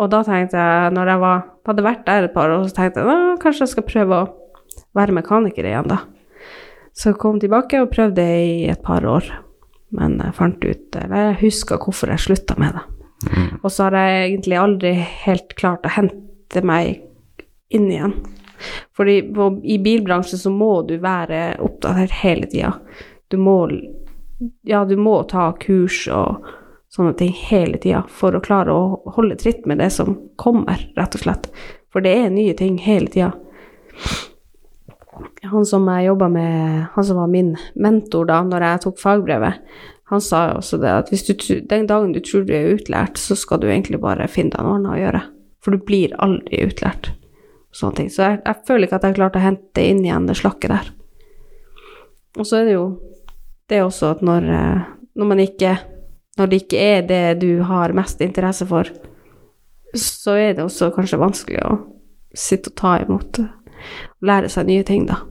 Og da tenkte jeg, når jeg var, hadde vært der et par år, så tenkte jeg kanskje jeg skal prøve å være mekaniker igjen, da. Så jeg kom tilbake og prøvde i et par år. Men jeg fant ut Eller jeg huska hvorfor jeg slutta med det. Og så har jeg egentlig aldri helt klart å hente meg inn igjen. Fordi i bilbransjen så må du være oppdatert hele tida. Du må Ja, du må ta kurs og sånne ting hele tida for å klare å holde tritt med det som kommer, rett og slett. For det er nye ting hele tida. Han som jeg jobba med, han som var min mentor da når jeg tok fagbrevet, han sa også det at du, den dagen du tror du er utlært, så skal du egentlig bare finne deg noe annet å gjøre. For du blir aldri utlært. Sånne ting. Så jeg, jeg føler ikke at jeg klarte å hente inn igjen det slakket der. Og så er det jo det er også at når, eh, når man ikke Når det ikke er det du har mest interesse for, så er det også kanskje vanskelig å sitte og ta imot og Lære seg nye ting, da.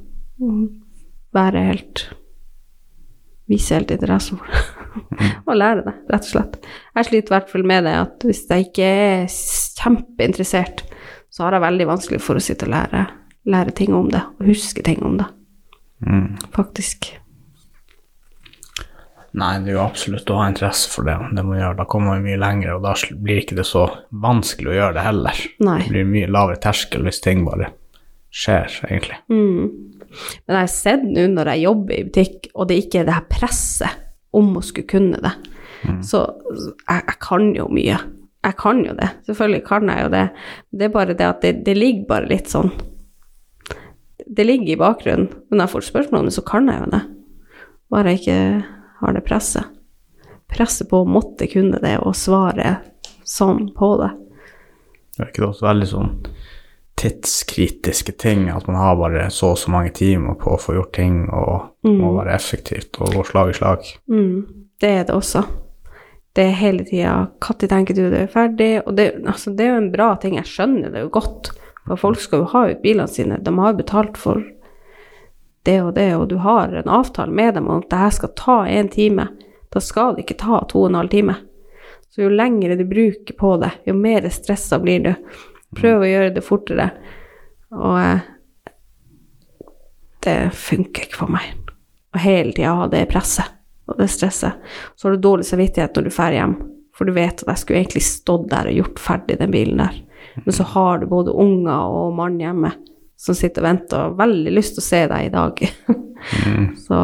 Være helt Vise helt interesse for det. og lære det, rett og slett. Jeg sliter i hvert fall med det at hvis jeg ikke er kjempeinteressert, så har jeg veldig vanskelig for å sitte og lære, lære ting om det, og huske ting om det,
Mm.
faktisk.
Nei, det er jo absolutt å ha interesse for det. det må gjøre. Da kommer man mye lenger, og da blir ikke det så vanskelig å gjøre det heller.
Nei.
Det blir mye lavere terskel hvis ting bare skjer, egentlig.
Mm. Men jeg har sett nå når jeg jobber i butikk, og det ikke er det her presset om å skulle kunne det, så jeg, jeg kan jo mye. Jeg kan jo det. Selvfølgelig kan jeg jo det. Det er bare det at det, det ligger bare litt sånn Det ligger i bakgrunnen. Men når jeg får spørsmål om det, så kan jeg jo det. Bare ikke har det presset. Presset på å måtte kunne det og svare sånn på det.
Det er ikke det også veldig sånn tidskritiske ting, at man har bare så og så mange timer på å få gjort ting, og må være effektivt og gå slag i slag.
Mm, det er det også. Det er hele tida Når tenker du det er ferdig? Og det, altså, det er jo en bra ting, jeg skjønner det jo godt. For folk skal jo ha ut bilene sine, de har jo betalt for det og det, og du har en avtale med dem om at det her skal ta én time. Da skal det ikke ta to og en halv time. Så jo lengre du bruker på det, jo mer stressa blir du. Prøv å gjøre det fortere. Og eh, det funker ikke for meg. Og hele tida ha det presset og det stresset. Så har du dårlig samvittighet når du drar hjem, for du vet at jeg skulle egentlig stått der og gjort ferdig den bilen der. Men så har du både unger og mann hjemme som sitter og venter og har veldig lyst til å se deg i dag. så,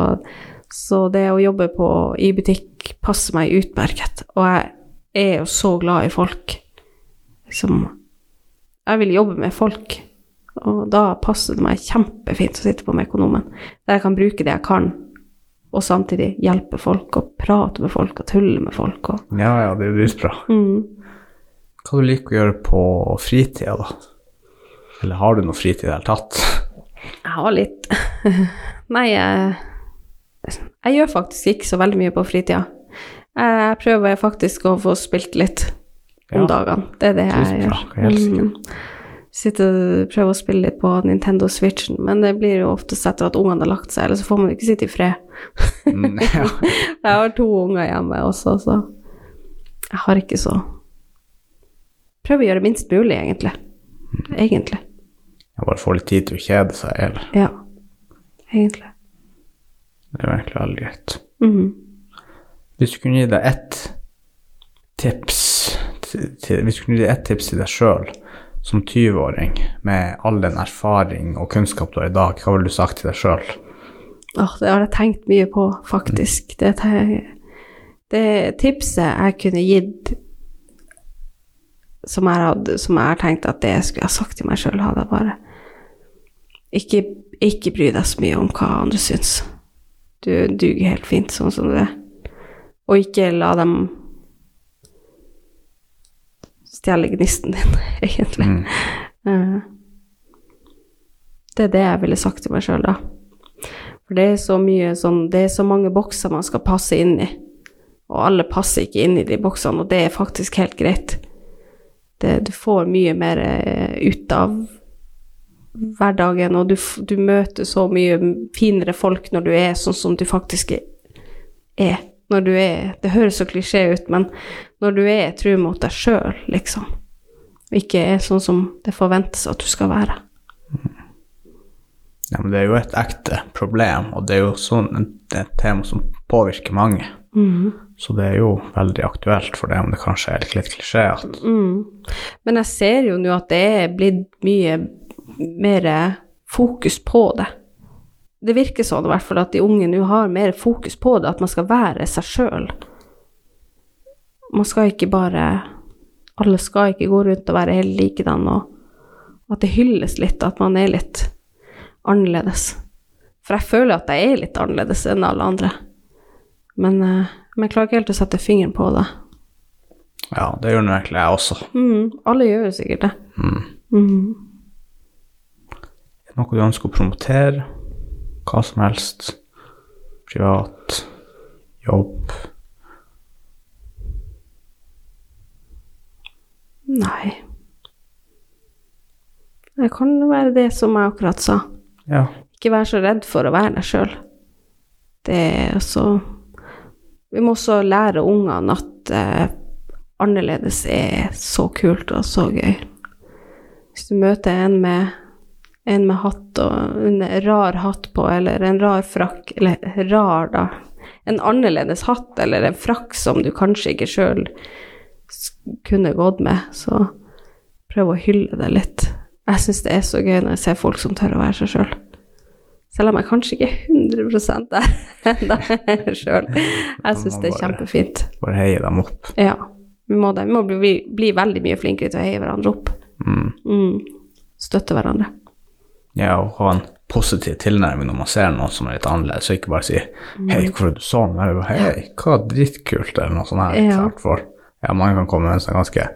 så det å jobbe på, i butikk passer meg utmerket. Og jeg er jo så glad i folk. Liksom Jeg vil jobbe med folk. Og da passer det meg kjempefint å sitte på Mekonomen, der jeg kan bruke det jeg kan, og samtidig hjelpe folk og prate med folk og tulle med folk. Og,
Ja, ja, det er dritbra.
mm.
Hva du liker å gjøre på fritida, da? Eller har du noe fritid i det hele tatt?
Jeg har litt Nei, jeg, jeg gjør faktisk ikke så veldig mye på fritida. Jeg prøver faktisk å få spilt litt om
Ja.
dagene. Det er det jeg gjør. Mm. Sitte og prøve å spille litt på Nintendo Switchen, men det blir jo oftest etter at ungene har lagt seg, eller så får man ikke sitte i fred.
Mm.
Jeg har to unger hjemme også, så jeg har ikke så Prøver å gjøre minst mulig, egentlig. Egentlig.
Jeg bare får litt tid til å kjede seg, eller?
Ja. Egentlig.
Det er jo egentlig veldig greit.
Mhm.
Hvis du kunne gi deg ett tips til, til, Hvis du kunne gi ett tips til deg sjøl som 20-åring, med all den erfaring og kunnskap du har i dag, hva ville du sagt til deg sjøl?
Oh, det har jeg tenkt mye på, faktisk. Det, det tipset jeg kunne gitt som jeg, hadde, som jeg har tenkt at det skulle jeg ha sagt til meg sjøl, hadde jeg bare ikke, ikke bry deg så mye om hva andre syns. Du duger helt fint sånn som du er. Og ikke la dem stjele gnisten din, egentlig. Mm. det er det jeg ville sagt til meg sjøl da. For det er så mye sånn Det er så mange bokser man skal passe inn i. Og alle passer ikke inn i de boksene, og det er faktisk helt greit. Det, du får mye mer eh, ut av hverdagen, og du, du møter så mye finere folk når du er sånn som du faktisk er. Når du er Det høres så klisjé ut, men når du er tru mot deg sjøl, liksom. ikke er sånn som det forventes at du skal være.
Ja, men det er jo et ekte problem, og det er jo sånn et tema som påvirker mange. Så det er jo veldig aktuelt for det, om det kanskje er litt klisjé at
Men jeg ser jo nå at det er blitt mye mer fokus på det. Det virker sånn i hvert fall at de unge nå har mer fokus på det, at man skal være seg sjøl. Man skal ikke bare Alle skal ikke gå rundt og være helt likedan, og at det hylles litt, at man er litt annerledes. For jeg føler at jeg er litt annerledes enn alle andre. Men, eh, men jeg klarer ikke helt å sette fingeren på det.
Ja, det gjør nå egentlig jeg også.
Mm, alle gjør jo sikkert det.
Mm.
Mm.
Noe du ønsker å promotere? Hva som helst? Privat? Jobb?
Nei. Det kan være det som jeg akkurat sa.
Ja.
Ikke være så redd for å være deg sjøl. Det er også Vi må også lære ungene at eh, annerledes er så kult og så gøy. Hvis du møter en med, en med hatt og en rar hatt på, eller en rar frakk, eller rar, da En annerledes hatt eller en frakk som du kanskje ikke sjøl kunne gått med, så prøv å hylle det litt. Jeg syns det er så gøy når jeg ser folk som tør å være seg sjøl. Selv om jeg kanskje ikke er 100 der sjøl. Jeg syns det er kjempefint.
Bare heie dem opp.
Ja, vi må det. Vi må bli, bli veldig mye flinkere til å heie hverandre opp.
Mm.
Mm. Støtte hverandre.
Ja, og ha en positiv tilnærming når man ser noe som er litt annerledes, og ikke bare si 'hei, hvorfor er du sånn?' Eller 'hei, hva dritkult', eller noe sånt her.
Ja.
Klart for ja, mange kan komme med sånne ganske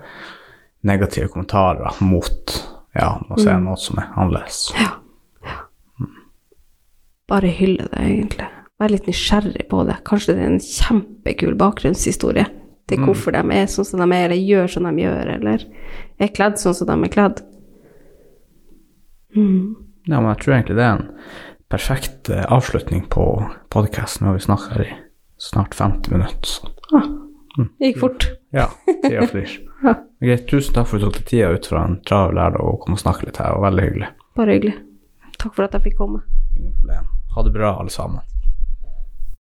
negative kommentarer mot ja, man ser
Mm.
noe som er annerledes.
Bare hylle det, egentlig. Vær litt nysgjerrig på det. Kanskje det er en kjempekul bakgrunnshistorie til
Mm.
hvorfor de er sånn som de er, eller gjør som de gjør, eller er kledd sånn som de er kledd. Mm.
Ja, men jeg tror egentlig det er en perfekt eh, avslutning på podkasten. Nå har vi snakka i snart 50 minutter. Så.
Ah, det gikk fort.
Ja, tida flyr.
Ja.
Greit, tusen takk for at du tok deg tida ut fra en travel hverdag og kom og snakke litt her. Det var veldig hyggelig.
Bare hyggelig. Takk for at jeg fikk komme.
Ingen problem. Ha det bra, alle sammen.